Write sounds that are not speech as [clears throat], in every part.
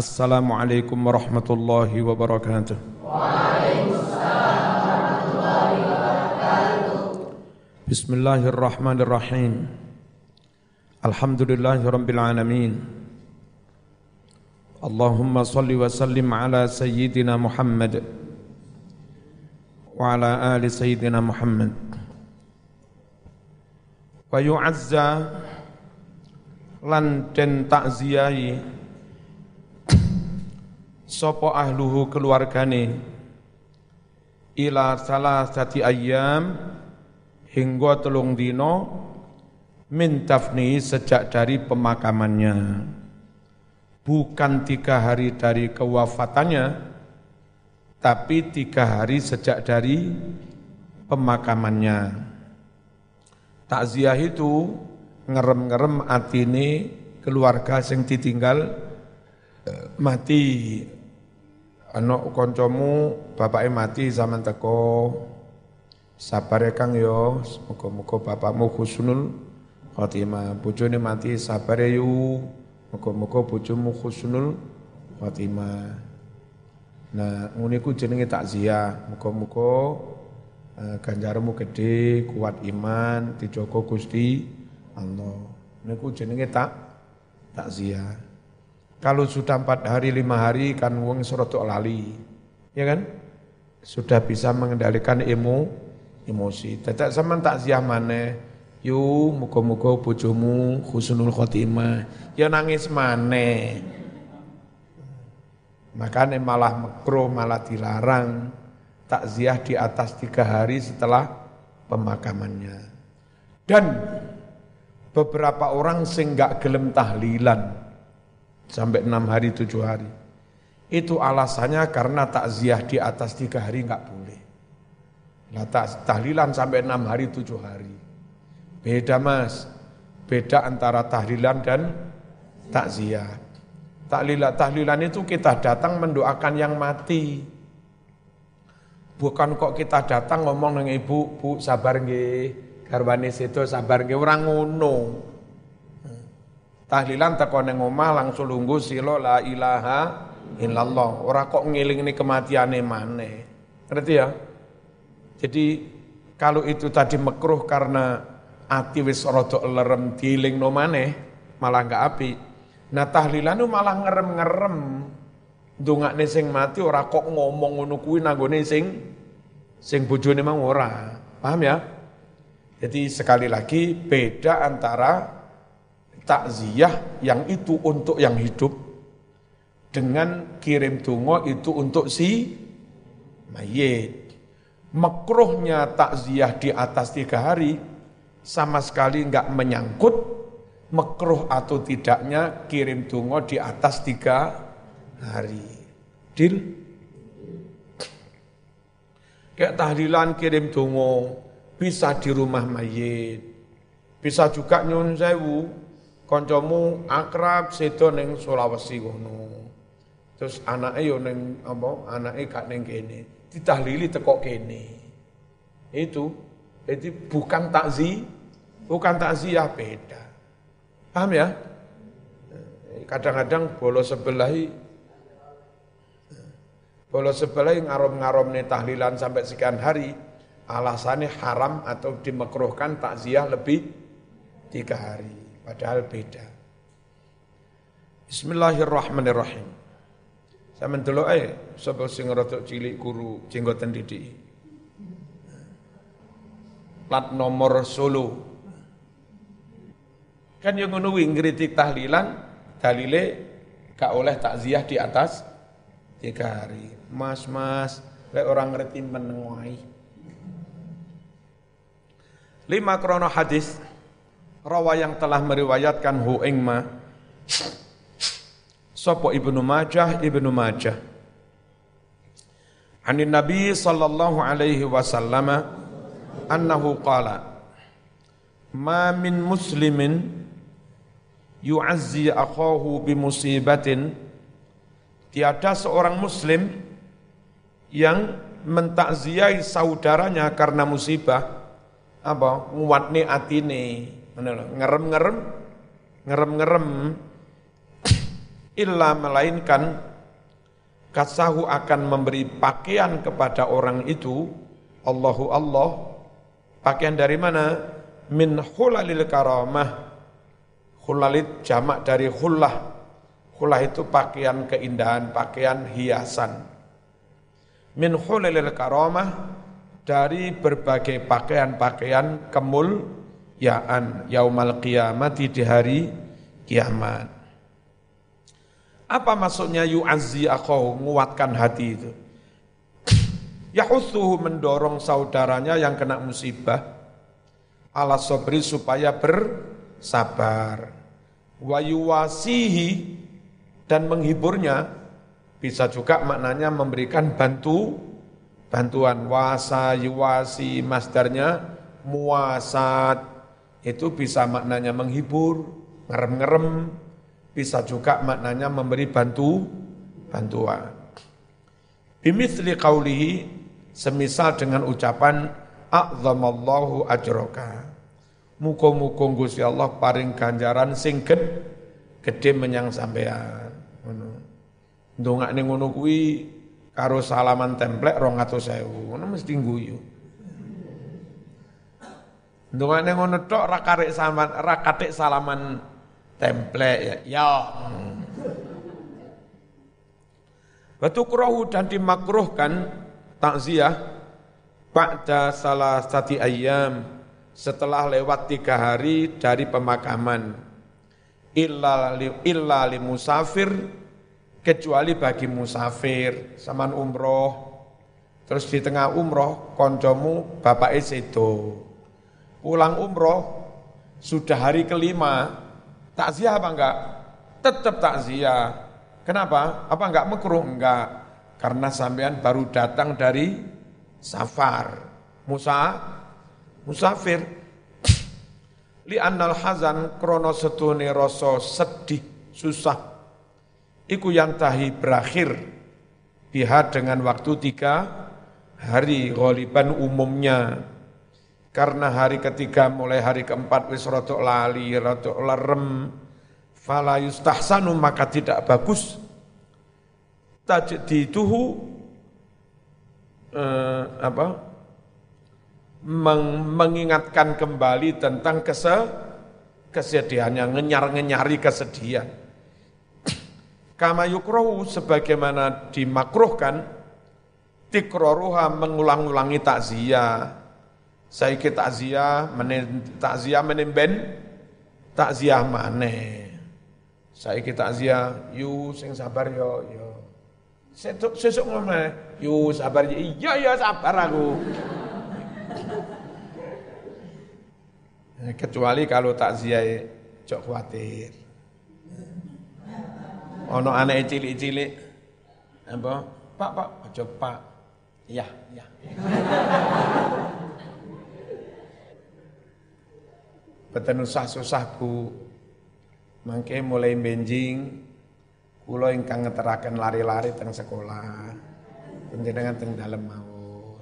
Assalamualaikum warahmatullahi wabarakatuh. Bismillahirrahmanirrahim. Alhamdulillahirabbil alamin. Allahumma salli wa sallim ala sayyidina Muhammad wa ala ali sayyidina Muhammad. Wa yu'azza lan den takziyahi sopo ahluhu keluargane? Ila salah sati ayam hingga telung dino min tafni sejak dari pemakamannya. Bukan tiga hari dari kewafatannya tapi tiga hari sejak dari pemakamannya. Takziah itu ngerem-ngerem atine keluarga yang ditinggal eh, mati anak kancamu bapake mati zaman teko. Sabar ya Kang yo muga-muga bapakmu husnul khotimah bojone mati sabar ya yu. Muga-muga bojomu husnul khotimah nah ngene iku jenenge takziah. Muga-muga uh, ganjarmu gede kuat iman dijogo Gusti Allah. Niku jenenge tak takziah kalau sudah empat hari, lima hari kan wong serotok lali. Ya kan? Sudah bisa mengendalikan emo, emosi. Tidak sama takziah mana. Yu, muka-muka bojomu khusnul khotimah. Ya nangis mana. Makanya malah makro, malah dilarang. Takziah di atas tiga hari setelah pemakamannya. Dan beberapa orang sing gak gelem tahlilan sampai enam hari tujuh hari. Itu alasannya karena takziah di atas tiga hari nggak boleh. Nah, tahlilan sampai enam hari tujuh hari. Beda mas, beda antara tahlilan dan takziah. Tahlilan, tahlilan itu kita datang mendoakan yang mati. Bukan kok kita datang ngomong dengan ibu, bu sabar nggih, garwane itu sabar orang ngono tahlilan teko ning omah langsung lunggu silo la ilaha illallah. Ora kok ini kematiane maneh. Ngerti ya? Jadi kalau itu tadi mekruh karena ati wis rada lerem no maneh, malah enggak api. Nah tahlilan malah ngerem-ngerem. Dongakne sing mati ora kok ngomong ngono kuwi nanggone sing sing bojone mang ora. Paham ya? Jadi sekali lagi beda antara takziah yang itu untuk yang hidup dengan kirim tungo itu untuk si mayit. Makruhnya takziah di atas tiga hari sama sekali enggak menyangkut makruh atau tidaknya kirim tungo di atas tiga hari. Dil? Kayak tahlilan kirim tungo bisa di rumah mayit, bisa juga nyun sewu, kancamu akrab sedo ning Sulawesi kono. Terus anake yo ning apa? Anake gak ning kene. Ditahlili teko kene. Itu jadi bukan takzi, bukan takziah beda. Paham ya? Kadang-kadang bolos sebelah bolos sebelah ngarom-ngarom nih tahlilan sampai sekian hari, alasannya haram atau dimekruhkan takziah lebih tiga hari. Padahal beda. Bismillahirrahmanirrahim. Saya mendelok ae sapa sing rada cilik guru jenggoten didik. Plat nomor Solo. Kan yang ngono ngritik tahlilan dalile gak oleh takziah di atas tiga hari. Mas, mas, lek orang ngerti menengai. Lima krono hadis rawa yang telah meriwayatkan hu ing ma sapa Ibnu Majah Ibnu Majah. Anin Nabi sallallahu alaihi wasallam annahu qala ma min muslimin yu'azzi akhahu bi musibatin tiada seorang muslim yang mentakziai saudaranya karena musibah. Apa? Nguatne atine ngerem-ngerem ngerem-ngerem illa melainkan kasahu akan memberi pakaian kepada orang itu Allahu Allah. Pakaian dari mana? Min hulalil karamah. Hulalit jamak dari hullah hullah itu pakaian keindahan pakaian hiasan. Min hulalil karamah dari berbagai pakaian-pakaian kemul yaan yaumal qiyamati di hari kiamat apa maksudnya yu'azzi akhahu, menguatkan hati itu? [clears throat] Yahuthuhu mendorong saudaranya yang kena musibah, ala sobri supaya bersabar. Wa yuwasihi dan menghiburnya, bisa juga maknanya memberikan bantu, bantuan. Wasa yuwasi masdarnya muasat, itu bisa maknanya menghibur, ngerem-ngerem, bisa juga maknanya memberi bantu bantuan. Bimithli qawlihi semisal dengan ucapan a'zamallahu ajroka. Muka-muka Gusti Allah paring ganjaran sing gede menyang sampean. Ngono. Ndongakne ngono karo salaman templek 200.000. Ngono mesti guyu. Ndongakne ngono tok ra karek salaman ra salaman template ya. ya. Batu kurahu dan dimakruhkan takziah pada salah satu ayam setelah lewat tiga hari dari pemakaman illa li, illa li musafir kecuali bagi musafir saman umroh terus di tengah umroh koncomu bapak itu pulang umroh sudah hari kelima Takziah apa enggak? Tetap takziah. Kenapa? Apa enggak makruh? Enggak. Karena sampean baru datang dari safar. Musa, musafir. Li annal hazan krono setune rasa sedih, susah. Iku yang tahi berakhir biha dengan waktu tiga hari goliban umumnya karena hari ketiga mulai hari keempat wis rotok lali, rotok lerem, fala yustahsanu maka tidak bagus. Tajdituhu eh, apa meng, mengingatkan kembali tentang kese, kesedihannya ngenyar-ngenyari kesedihan. Kama yukrohu sebagaimana dimakruhkan tikroruha mengulang-ulangi takziah Saiki takziah menen takziah menimben takziah maneh. Saiki takziah yu sing sabar yo yo. Sesuk sesuk ngomong yu sabar iya iya sabar aku. [laughs] Kecuali kalau takziah cok khawatir. Ono anak cilik-cilik apa? Pak, Pak, aja Pak. Iya, iya. [laughs] Beten usah-susah Bu. Mangke mulai benjing kula ingkang ngeteraken lari-lari teng sekolah. Panjenengan teng dalem mawon.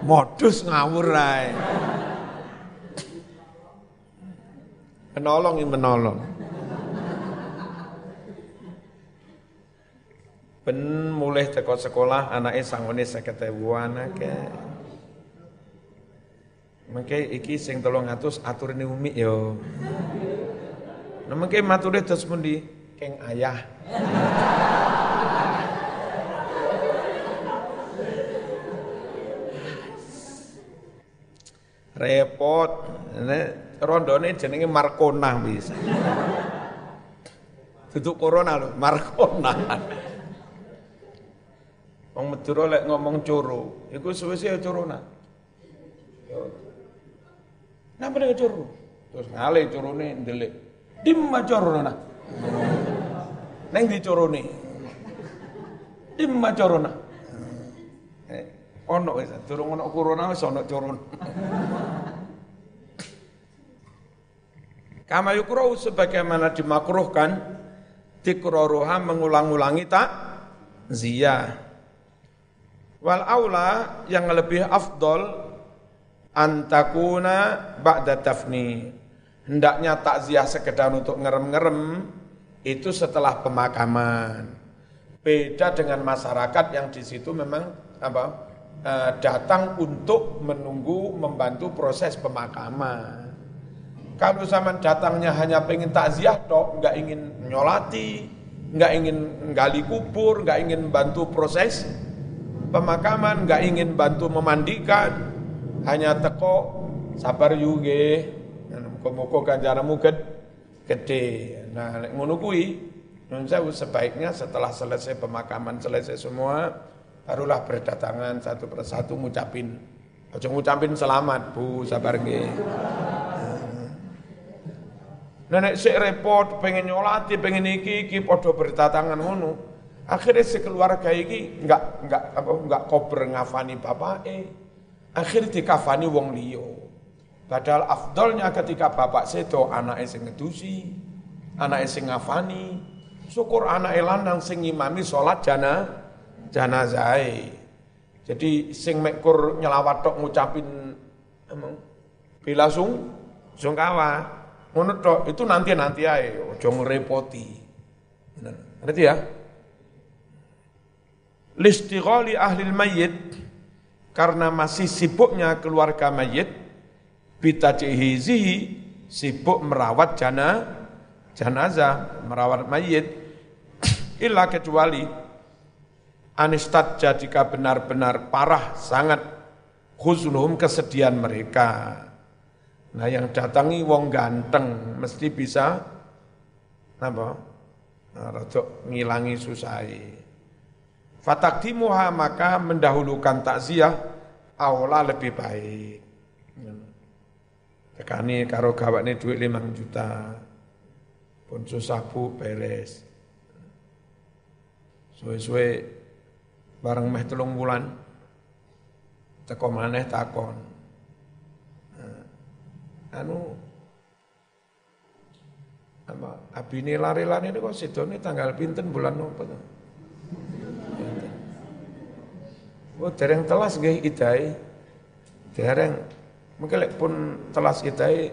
Modus ngawur ae. Menolong menolong. Ben mulai teko sekolah anaknya sangone 50.000 anake. Mengke iki sing atus aturne umi yo. Nah mengke mature terus pundi? Keng ayah. Repot. Rondone jenenge Markona bisa. Duduk corona lho, Markona. Wong Madura lek ngomong coro, iku suwe-suwe corona. Napa dengan curu? Terus ngalih curune ndelik. Dimma corona. Neng di curune. Dimma corona. Eh, ono wis, durung ono corona wis ono curun. Kama yukrau sebagaimana dimakruhkan tikroruha mengulang-ulangi tak ziyah. Wal aula yang lebih afdol antakuna ba'da tafni. hendaknya takziah sekedar untuk ngerem-ngerem itu setelah pemakaman. Beda dengan masyarakat yang di situ memang apa eh, datang untuk menunggu membantu proses pemakaman. Kalau zaman datangnya hanya pengen takziah tok, nggak ingin nyolati, nggak ingin gali kubur, nggak ingin bantu proses pemakaman, nggak ingin bantu memandikan, hanya teko sabar yuge, muka-muka ganjaramu gede. Nah, ngono kuwi Nun sebaiknya setelah selesai pemakaman, selesai semua, barulah berdatangan satu persatu ngucapin. Ojo ngucapin selamat, Bu, sabar nggih. Nenek sik repot, pengen nyolati, pengen iki, iki podo berdatangan ngono. Akhirnya sekeluarga iki enggak enggak apa enggak kober ngafani eh. Akhirnya dikafani wong liyo. Padahal afdolnya ketika bapak sedo anak sing ngedusi, anak sing ngafani, syukur anak lanang sing imami sholat jana janazai. Jadi sing mekur nyelawat tok ngucapin emang bila sung sungkawa itu nanti-nanti ae ojo ngrepoti. Ngerti ya? Listighali ahli mayit karena masih sibuknya keluarga mayit bitajihizihi sibuk merawat jana jenazah, merawat mayit [clears throat] Illa kecuali anistat jika benar-benar parah sangat khusnuhum kesedihan mereka. Nah yang datangi wong ganteng mesti bisa apa? Nah, ngilangi susai. Fatakdimuha maka mendahulukan takziah aula lebih baik. Tekani karo gawakne duit 5 juta. Pun susah bu beres. Suwe-suwe bareng meh telung bulan teko maneh takon. Nah, anu apa abine lari-lari kok tanggal pinten bulan nopo to? Oh, dereng telas nggih idai. Dereng mungkin pun telas idai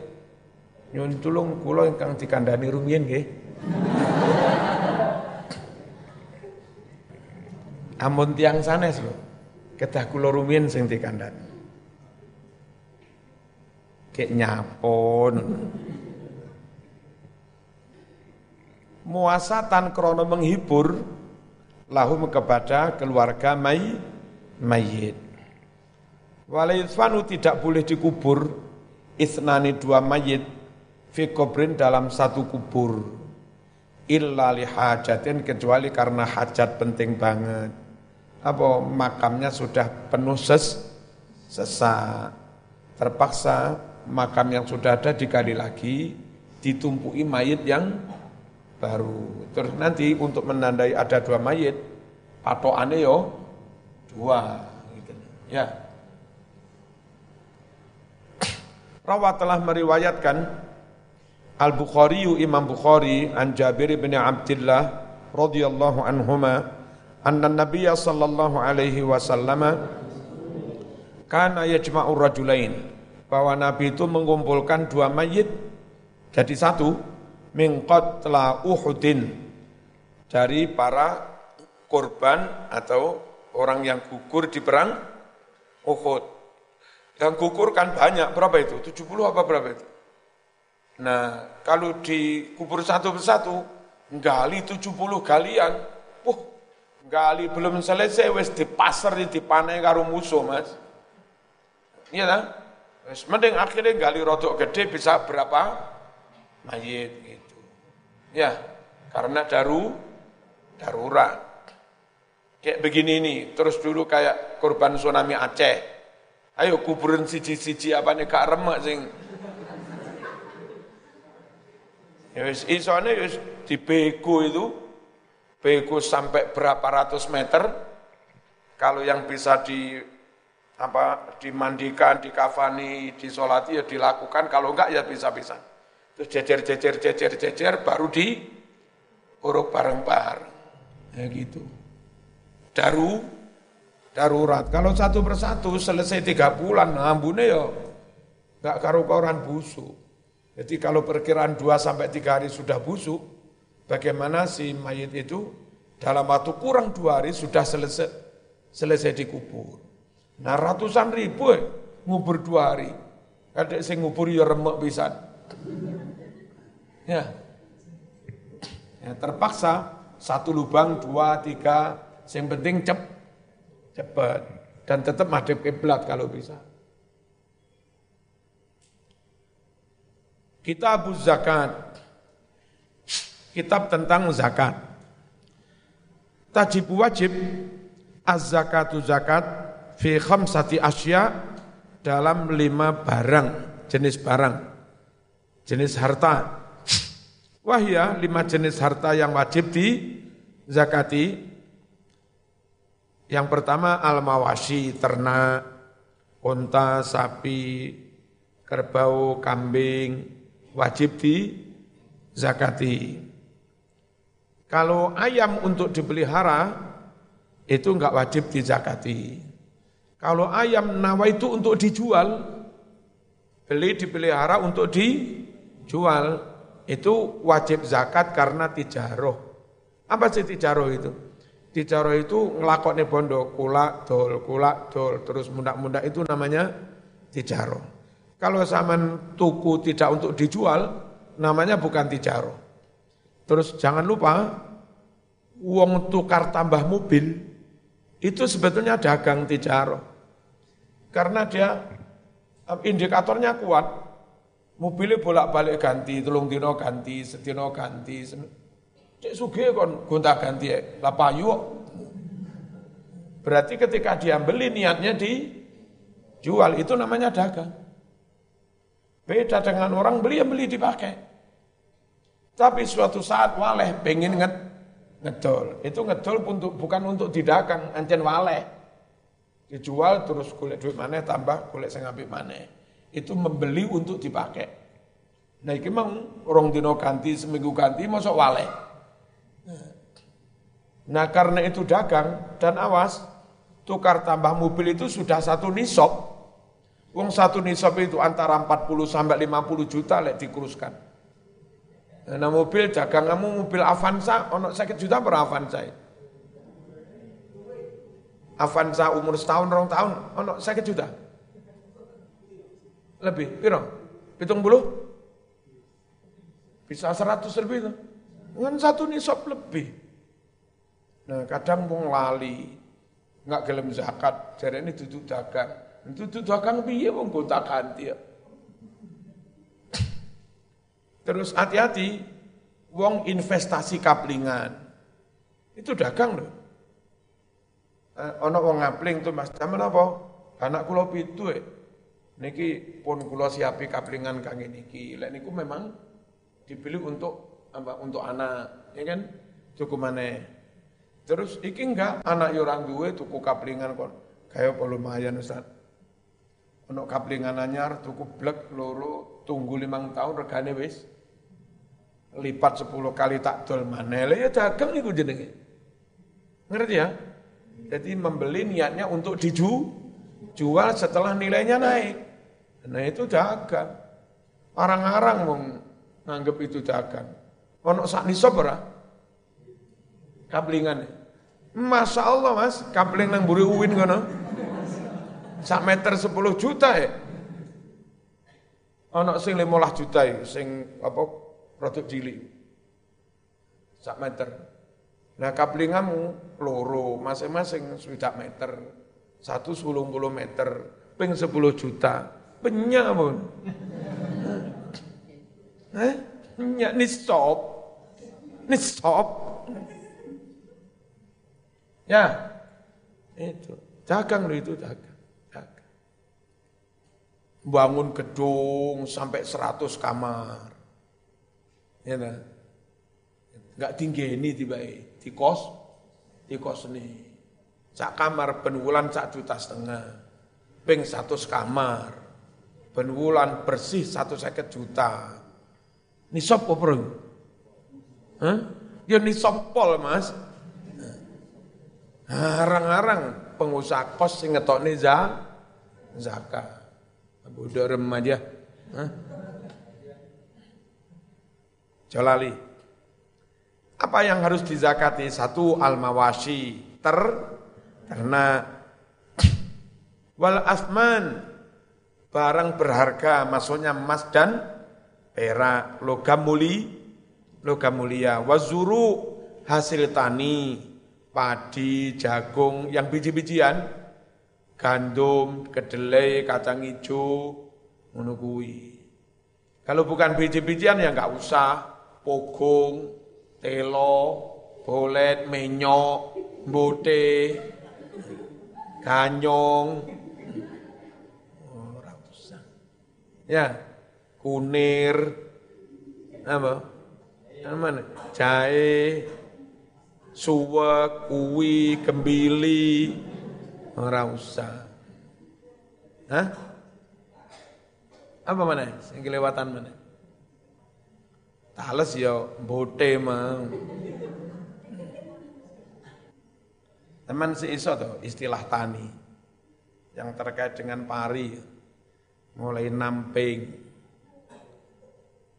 nyun tulung kula ingkang dikandani rumiyin nggih. [laughs] Amun tiang sanes lho. Kedah kula rumiyin sing dikandhani. Kek nyapon. Muasatan krono menghibur lahum kepada keluarga may, mayit. Walaifanu tidak boleh dikubur isnani dua mayit fi dalam satu kubur illa lihajatin kecuali karena hajat penting banget apa makamnya sudah penuh ses, sesak. Terpaksa makam yang sudah ada dikali lagi ditumpui mayit yang baru. Terus nanti untuk menandai ada dua mayit, patokannya yo dua. Gitu. Ya. Rawat telah meriwayatkan Al-Bukhari Imam Bukhari an Jabir bin Abdullah radhiyallahu anhuma anna Nabiya sallallahu alaihi wasallam kana yajma'u rajulain bahwa Nabi itu mengumpulkan dua mayit jadi satu min qatla Uhudin dari para korban atau orang yang gugur di perang Uhud. Yang gugur kan banyak, berapa itu? 70 apa berapa itu? Nah, kalau dikubur satu persatu, gali 70 galian, wah, gali belum selesai wis dipasar dipanai karo musuh Mas. Iya kan? Wis mending akhirnya gali rotok gede bisa berapa mayit gitu. Ya, karena daru darurat. Kayak begini nih, terus dulu kayak korban tsunami Aceh. Ayo kuburin siji-siji apa nih kak remak sing Ya wis isone wis dibego itu bego sampai berapa ratus meter, kalau yang bisa di apa dimandikan, dikafani, disolati ya dilakukan, kalau enggak ya bisa-bisa. Terus jejer-jejer, jejer-jejer, baru di uruk bareng-bareng. Ya gitu. Daru, darurat. Kalau satu persatu selesai tiga bulan, ambune ya enggak karu-karuan busuk. Jadi kalau perkiraan 2 sampai 3 hari sudah busuk, bagaimana si mayit itu dalam waktu kurang dua hari sudah selesai selesai dikubur. Nah ratusan ribu eh, ngubur dua hari. Kadek sing ngubur ya remek bisa. Ya. ya. terpaksa satu lubang dua tiga, yang penting cep cepat dan tetap madep kiblat kalau bisa. Kitab zakat. Kitab tentang zakat. Tajib wajib az-zakatu zakat fi khamsati asya dalam lima barang, jenis barang, jenis harta. Wahya lima jenis harta yang wajib di zakati. Yang pertama al-mawasi, ternak, unta, sapi, kerbau, kambing, wajib di zakati. Kalau ayam untuk dipelihara itu enggak wajib di zakati. Kalau ayam nawa itu untuk dijual, beli dipelihara untuk dijual, itu wajib zakat karena tijaroh. Apa sih tijaroh itu? Tijaroh itu ngelakoni bondo, kulak, dol, kulak, dol, terus muda-muda itu namanya tijaroh. Kalau zaman tuku tidak untuk dijual, namanya bukan tijaro. Terus jangan lupa, uang tukar tambah mobil, itu sebetulnya dagang tijaro. Karena dia indikatornya kuat, mobilnya bolak-balik ganti, telung dino ganti, setino ganti. Cek suge kon gonta ganti, lapayu. Berarti ketika dia beli niatnya dijual, itu namanya dagang. Beda dengan orang beli yang beli dipakai. Tapi suatu saat waleh pengen nget, ngedol. Itu ngedol untuk, bukan untuk didagang, ancen waleh. Dijual terus kulit duit mana tambah kulit ngambil mana. Itu membeli untuk dipakai. Nah ini memang orang dino ganti, seminggu ganti, masuk waleh. Nah karena itu dagang dan awas, tukar tambah mobil itu sudah satu nisab, Wong satu nisab itu antara 40 sampai 50 juta lek dikuruskan. Nah mobil daganganmu mobil Avanza, ono sakit juta per Avanza. Avanza umur setahun, rong tahun, ono sakit juta. Lebih, piro? Pitung bulu? Bisa seratus lebih itu. Dengan satu nisab lebih. Nah kadang mau lali, nggak gelem zakat, ini duduk dagang. Itu dagang piye wong gonta ganti ya. Terus hati-hati, wong investasi kaplingan. Itu dagang loh. Eh, ono wong ngapling tuh Mas, zaman apa? Anak kula pitu eh. Niki pun kula siapi kaplingan kang niki. Lek niku memang dipilih untuk apa? Untuk anak, ya kan? Cukup mana? Terus iki enggak anak orang duwe tuku kaplingan kon. Kayak apa lumayan Ustaz. Ono kaplingan anyar tuku blek loro tunggu limang tahun regane wis lipat sepuluh kali tak dol manele ya dagang iku jenenge. Ngerti ya? Jadi membeli niatnya untuk dijual setelah nilainya naik. Nah itu dagang. Orang-orang mau nganggep itu dagang. Ono sak nisab ora? Kaplingan. Masya Allah mas, kapling nang buri uwin kono sak meter 10 juta ya. Ana sing 15 juta ya, sing apa produk cilik. Sak meter. Nah kaplingamu loro, masing-masing swidak meter. Satu sepuluh puluh meter, ping 10 juta. Penyak pun. Eh? Penyak nih stop. Nih stop. Ya, itu. Dagang itu dagang bangun gedung sampai 100 kamar. Ya nah. Enggak tinggi ini tiba di kos, di kos ini. Sak kamar penwulan sak juta setengah. Ping satu kamar. Penwulan bersih satu seket juta. Nisab apa bro? Hah? Ya nisab pol mas. Harang-harang pengusaha kos sing ngetok zakat. Bodoh remaja. Hah? Jolali. Apa yang harus dizakati? Satu al-mawashi, ter ternak. Wal asman, barang berharga, maksudnya emas dan perak, logam muli, logam mulia. Wazuru, hasil tani, padi, jagung, yang biji-bijian, gandum, kedelai, kacang hijau, menunggui. Kalau bukan biji-bijian ya nggak usah, pogong, telo, bolet, menyok, bote, ganyong, usah. Ya, kunir, apa? Mana? Jahe, suwek, kuwi, kembili, Ora usah. Hah? Apa mana? Sing kelewatan mana? Tales ya bote mang. Teman si iso tuh istilah tani yang terkait dengan pari mulai namping,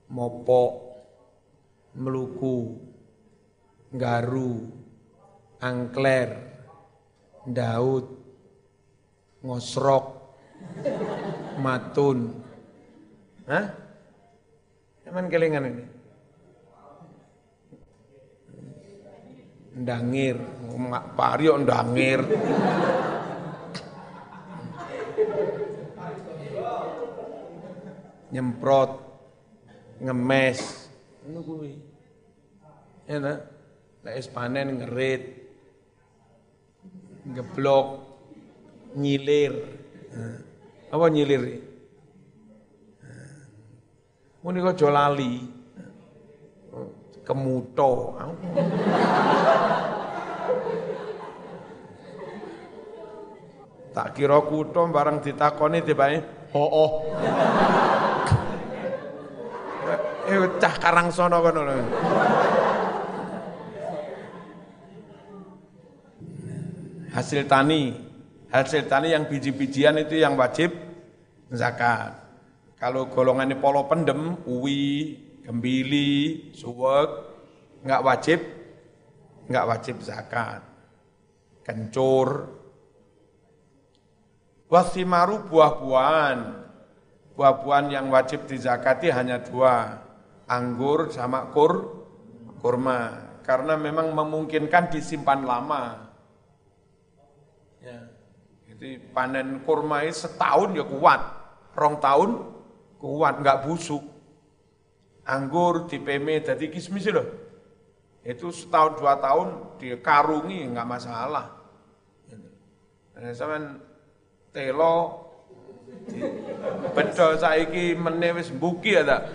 mopok, meluku, garu, angkler, daud, ngosrok, matun. Hah? Cuman kelingan ini. Ndangir, Pak Aryo ndangir. Nyemprot, ngemes, ngono kuwi. Enak. Nek panen ngerit, geblok, nyilir. Apa nyilir? Muni kok lali. Kemuto. Tak kira kutho barang ditakoni tibane ho oh. Eh cah karang sono kono. Hasil tani hasil tani yang biji-bijian itu yang wajib zakat. Kalau golongan polo pendem, uwi, gembili, suwek, nggak wajib, nggak wajib zakat. Kencur, wasimaru buah-buahan, buah-buahan yang wajib dizakati hanya dua, anggur sama kur, kurma. Karena memang memungkinkan disimpan lama. Jadi panen kurma ini setahun ya kuat, rong tahun kuat, nggak busuk. Anggur di PM jadi kismis loh. Itu setahun dua tahun dikarungi nggak masalah. Nah, sampean telo bedo saiki meneh wis mbuki ya tak?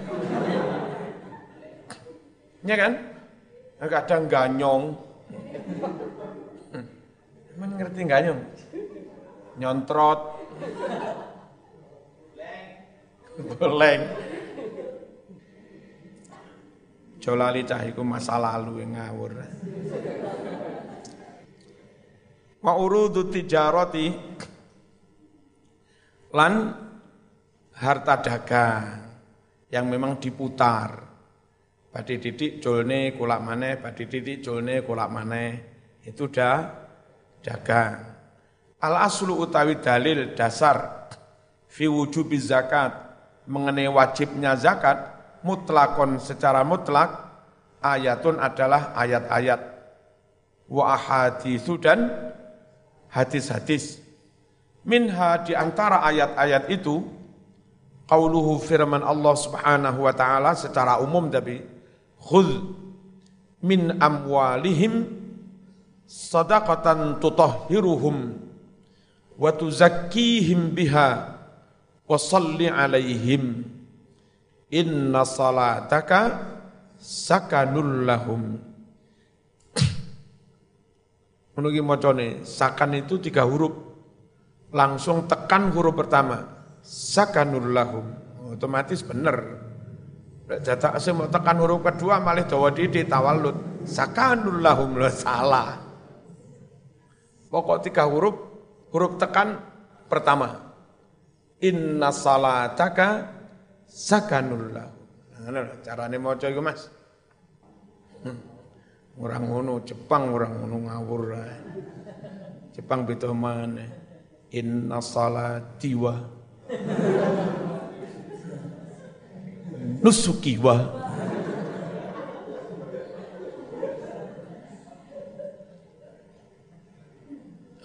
Ya kan? Kadang ganyong. Hmm. Emang ngerti ganyong? Nyontrot, boleng. Jolali cahiku masa lalu yang ngawur. Wa urudu tijaroti lan harta dagang yang memang diputar. Badi titik jolne kulak mana, badi titik jolne kulak mana. Itu dah dagang. Al aslu utawi dalil dasar fi wujubi zakat mengenai wajibnya zakat mutlakon secara mutlak ayatun adalah ayat-ayat. Wa ahaditsu dan hadis-hadis. Minha di antara ayat-ayat itu qauluhu firman Allah Subhanahu wa taala secara umum tapi khudh min amwalihim sadaqatan tutahhiruhum wa tuzakkihim biha wa salli alaihim. Inna salataka sakanul lahum. Menunggu macane sakan itu tiga huruf. Langsung tekan huruf pertama sakanul lahum. Otomatis benar jatah mau tekan huruf kedua malah dawa didi tawalud sakanul lahum salah. Pokok tiga huruf Huruf tekan pertama. Inna salataka sakanullah. Nah, carane maca iku Mas. Orang ngono Jepang orang ngono ngawur. Jepang beda mana? Inna salati wa nusuki wa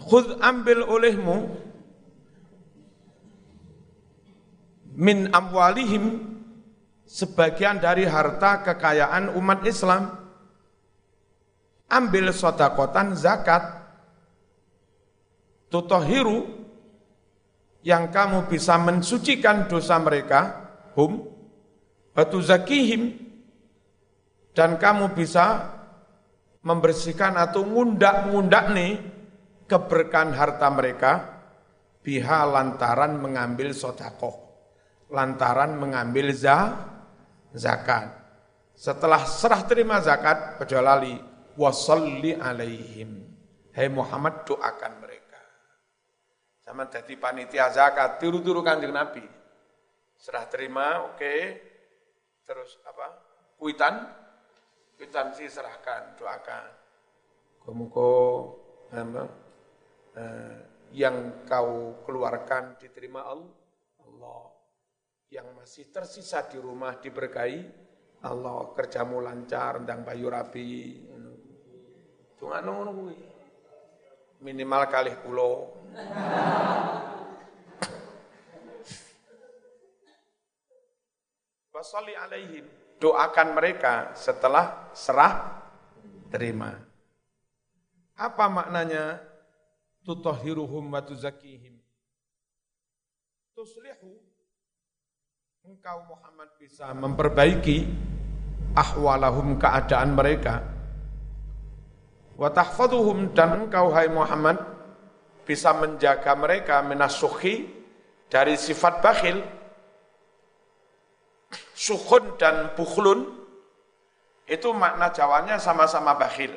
Khud ambil olehmu min amwalihim sebagian dari harta kekayaan umat Islam. Ambil sodakotan zakat. Tutohiru yang kamu bisa mensucikan dosa mereka hum batu zakihim dan kamu bisa membersihkan atau ngundak-ngundak nih keberkahan harta mereka biha lantaran mengambil sodakoh lantaran mengambil za, zakat setelah serah terima zakat kecuali wasalli alaihim. Hai Muhammad doakan mereka. Sama jadi panitia zakat, tiru-tiru kanjeng Nabi. Serah terima, oke. Okay. Terus apa? Kuitan, kuitan sih serahkan, doakan. Eh, yang kau keluarkan diterima Allah. Yang masih tersisa di rumah diberkahi Allah kerjamu lancar, ndang bayu rapi, Tungan ngono kuwi. Minimal kali pulau. [laughs] Wasalli alaihim. Doakan mereka setelah serah terima. Apa maknanya? Tutahhiruhum wa tuzakihim. Tuslihu. Engkau Muhammad bisa memperbaiki ahwalahum keadaan mereka wa dan engkau hai Muhammad bisa menjaga mereka minasuhi dari sifat bakhil sukhun dan bukhlun itu makna jawanya sama-sama bakhil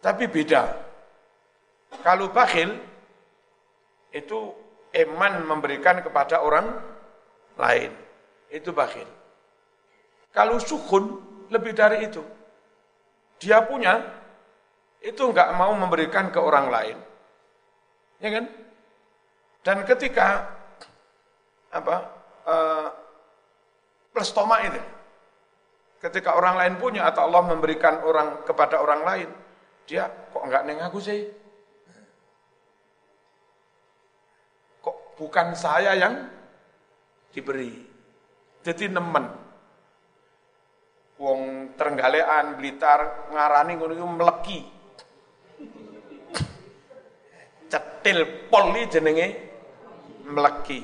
tapi beda kalau bakhil itu eman memberikan kepada orang lain itu bakhil kalau sukhun lebih dari itu dia punya itu enggak mau memberikan ke orang lain. Ya kan? Dan ketika apa? Uh, plestoma itu ketika orang lain punya atau Allah memberikan orang kepada orang lain, dia kok enggak neng aku sih? Bukan saya yang diberi? Jadi nemen. Wong Trenggalean, Blitar, ngarani ngono meleki cetil poli jenenge mleki.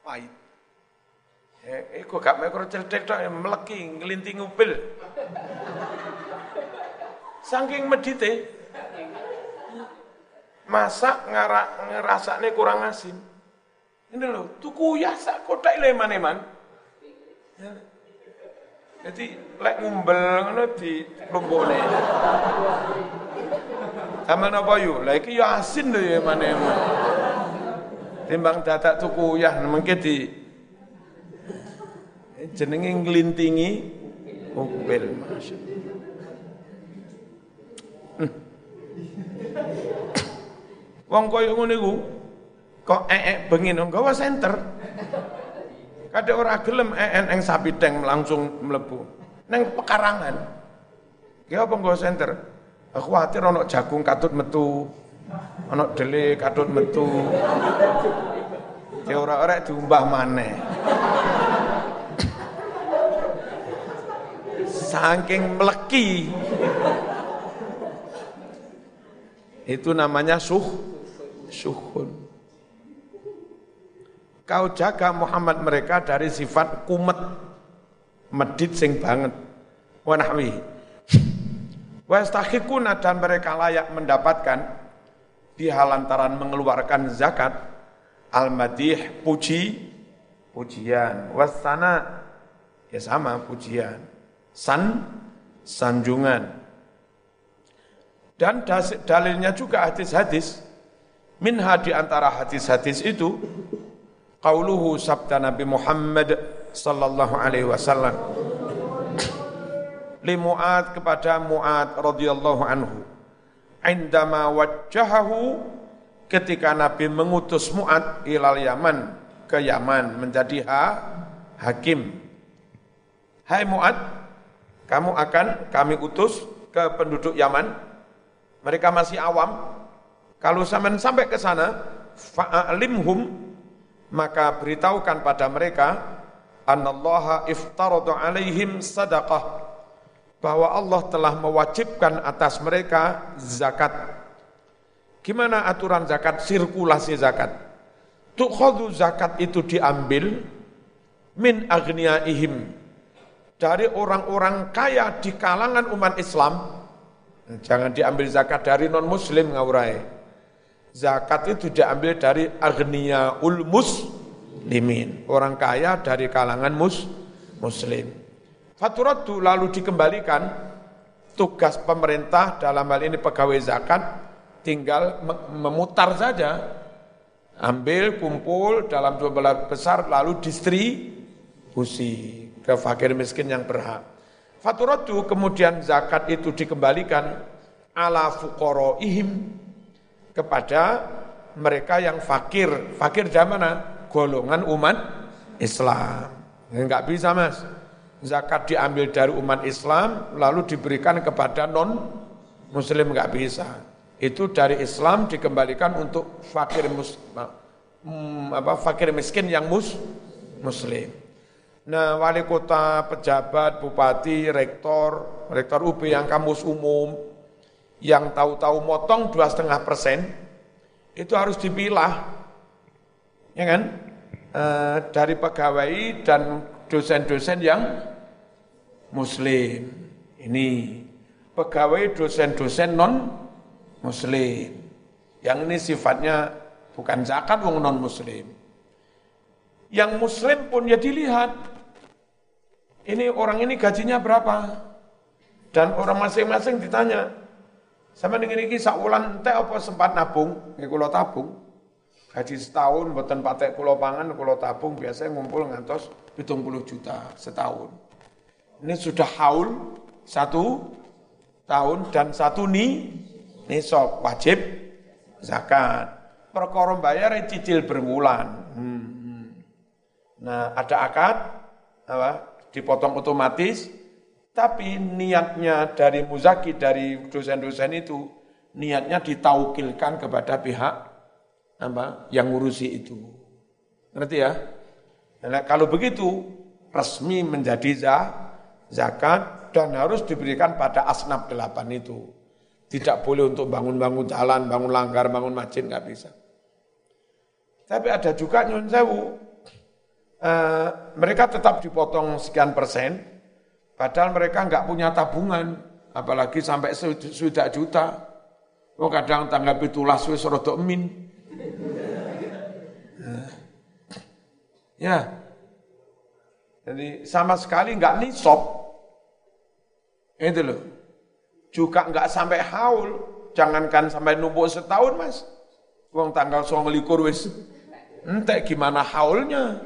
Pahit. Eh, iku gak mikro cetil tok mleki nglinting upil. Saking medite masak ngarak ngerasakne kurang asin. Ini loh, tuku ya sak kotak leman-leman. Ya. Jadi lek ngumbel ngono di lumbone. Sama apa yu? Lah iki ya asin lho ya mana Timbang dadak tuku ya mengke di jenenge nglintingi mobil Masya hmm. Wong koyo ngono iku kok ee bengi nang gawa center. Kadek ora gelem ee eng sapi teng langsung mlebu. Neng pekarangan. Ki apa nggawa center? Aku khawatir ono jagung katut metu, ono dele katut metu. Ya ora-ora diumbah maneh. Saking meleki. Itu namanya suh suhun. Kau jaga Muhammad mereka dari sifat kumet, medit sing banget. Wanahwi Wastahikuna dan mereka layak mendapatkan dihalantaran mengeluarkan zakat al-madih puji pujian wasana ya sama pujian san sanjungan dan dalilnya juga hadis-hadis minha di antara hadis-hadis itu qauluhu sabda Nabi Muhammad sallallahu alaihi wasallam li Mu'ad kepada Mu'ad radhiyallahu anhu. Indama wajjahahu ketika Nabi mengutus Mu'ad ilal Yaman ke Yaman menjadi ha, hakim. Hai Mu'ad, kamu akan kami utus ke penduduk Yaman. Mereka masih awam. Kalau sampai sampai ke sana, fa'alimhum maka beritahukan pada mereka annallaha iftarada alaihim sadaqah bahwa Allah telah mewajibkan atas mereka zakat. Gimana aturan zakat? Sirkulasi zakat. Tukhadu zakat itu diambil min agniyaihim dari orang-orang kaya di kalangan umat Islam. Jangan diambil zakat dari non muslim ngaurai. Zakat itu diambil dari agniya ul muslimin, orang kaya dari kalangan mus muslim. Faturatu lalu dikembalikan tugas pemerintah dalam hal ini pegawai zakat tinggal memutar saja ambil kumpul dalam jumlah besar lalu distribusi ke fakir miskin yang berhak. Faturatu kemudian zakat itu dikembalikan ala ihim kepada mereka yang fakir. Fakir zaman? Golongan umat Islam. Enggak bisa mas zakat diambil dari umat Islam lalu diberikan kepada non muslim nggak bisa. Itu dari Islam dikembalikan untuk fakir mus, hmm, apa, fakir miskin yang mus, muslim. Nah, wali kota, pejabat, bupati, rektor, rektor UB yang kamus umum, yang tahu-tahu motong dua setengah persen, itu harus dipilah, ya kan? E, dari pegawai dan dosen-dosen yang muslim. Ini pegawai dosen-dosen non muslim. Yang ini sifatnya bukan zakat wong non muslim. Yang muslim pun ya dilihat. Ini orang ini gajinya berapa? Dan orang masing-masing ditanya, sama dengan ini sakulan ente apa sempat nabung? Ini kulo tabung. Gaji setahun, buatan patek kulo pangan, kulo tabung, biasanya ngumpul ngantos 70 juta setahun. Ini sudah haul satu tahun dan satu ni nisab wajib zakat. Perkara bayar cicil berbulan. Hmm, hmm. Nah, ada akad apa? dipotong otomatis tapi niatnya dari muzaki dari dosen-dosen itu niatnya ditaukilkan kepada pihak apa yang ngurusi itu. Ngerti ya? Nah, kalau begitu resmi menjadi zakat dan harus diberikan pada asnaf delapan itu. Tidak boleh untuk bangun-bangun jalan, bangun langgar, bangun masjid, nggak bisa. Tapi ada juga nyun sewu, uh, mereka tetap dipotong sekian persen, padahal mereka nggak punya tabungan, apalagi sampai sudah juta. Oh kadang tanggapi tulas wis rodok min. Ya. Jadi sama sekali nggak nisop. Itu loh. Juga nggak sampai haul. Jangankan sampai numpuk setahun mas. Uang tanggal song likur wis. Ente gimana haulnya?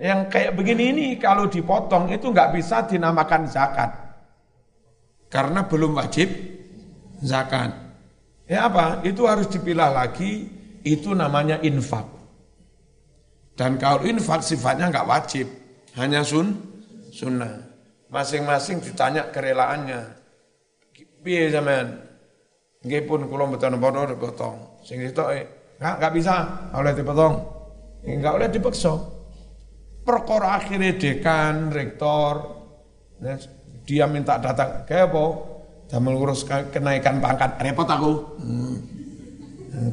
Yang kayak begini ini kalau dipotong itu nggak bisa dinamakan zakat. Karena belum wajib zakat. Ya apa? Itu harus dipilah lagi. Itu namanya infak. Dan kalau infak sifatnya nggak wajib, hanya sun, sunnah. Masing-masing ditanya kerelaannya. Piye zaman? Nggih pun kula mboten napa dipotong. Sing itu eh, nggak nggak bisa oleh dipotong. Enggak oleh dipaksa. Perkara akhirnya dekan, rektor, nah, dia minta datang, kayak apa? Damel ngurus kenaikan pangkat, repot aku. Hmm.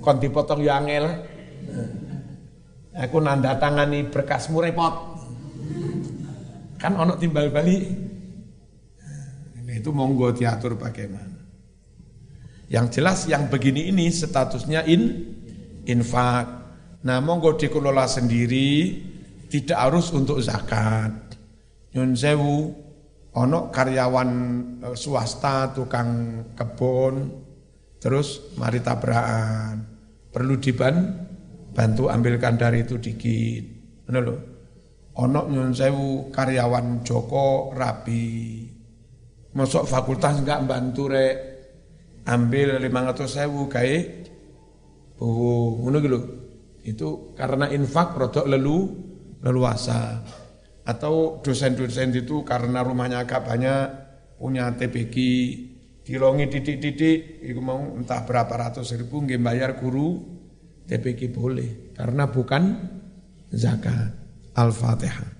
Kon dipotong ya angel. Aku nanda tangani berkasmu repot. Kan ono timbal balik. Ini itu monggo diatur bagaimana. Yang jelas yang begini ini statusnya in infak. Nah monggo dikelola sendiri, tidak harus untuk zakat. Nyun sewu, ono karyawan eh, swasta, tukang kebun, terus mari tabrakan. Perlu diban bantu ambilkan dari itu dikit. Ngono lho. Ono nyun sewu karyawan Joko rapi. Masuk fakultas enggak bantu rek ambil 500 sewu gawe oh ngono gitu itu karena infak rodok lelu leluasa. Atau dosen-dosen itu karena rumahnya agak banyak punya TPG dilongi titik-titik itu mau entah berapa ratus ribu nggak bayar guru TPG boleh. Karena bukan zakat. Al-Fatihah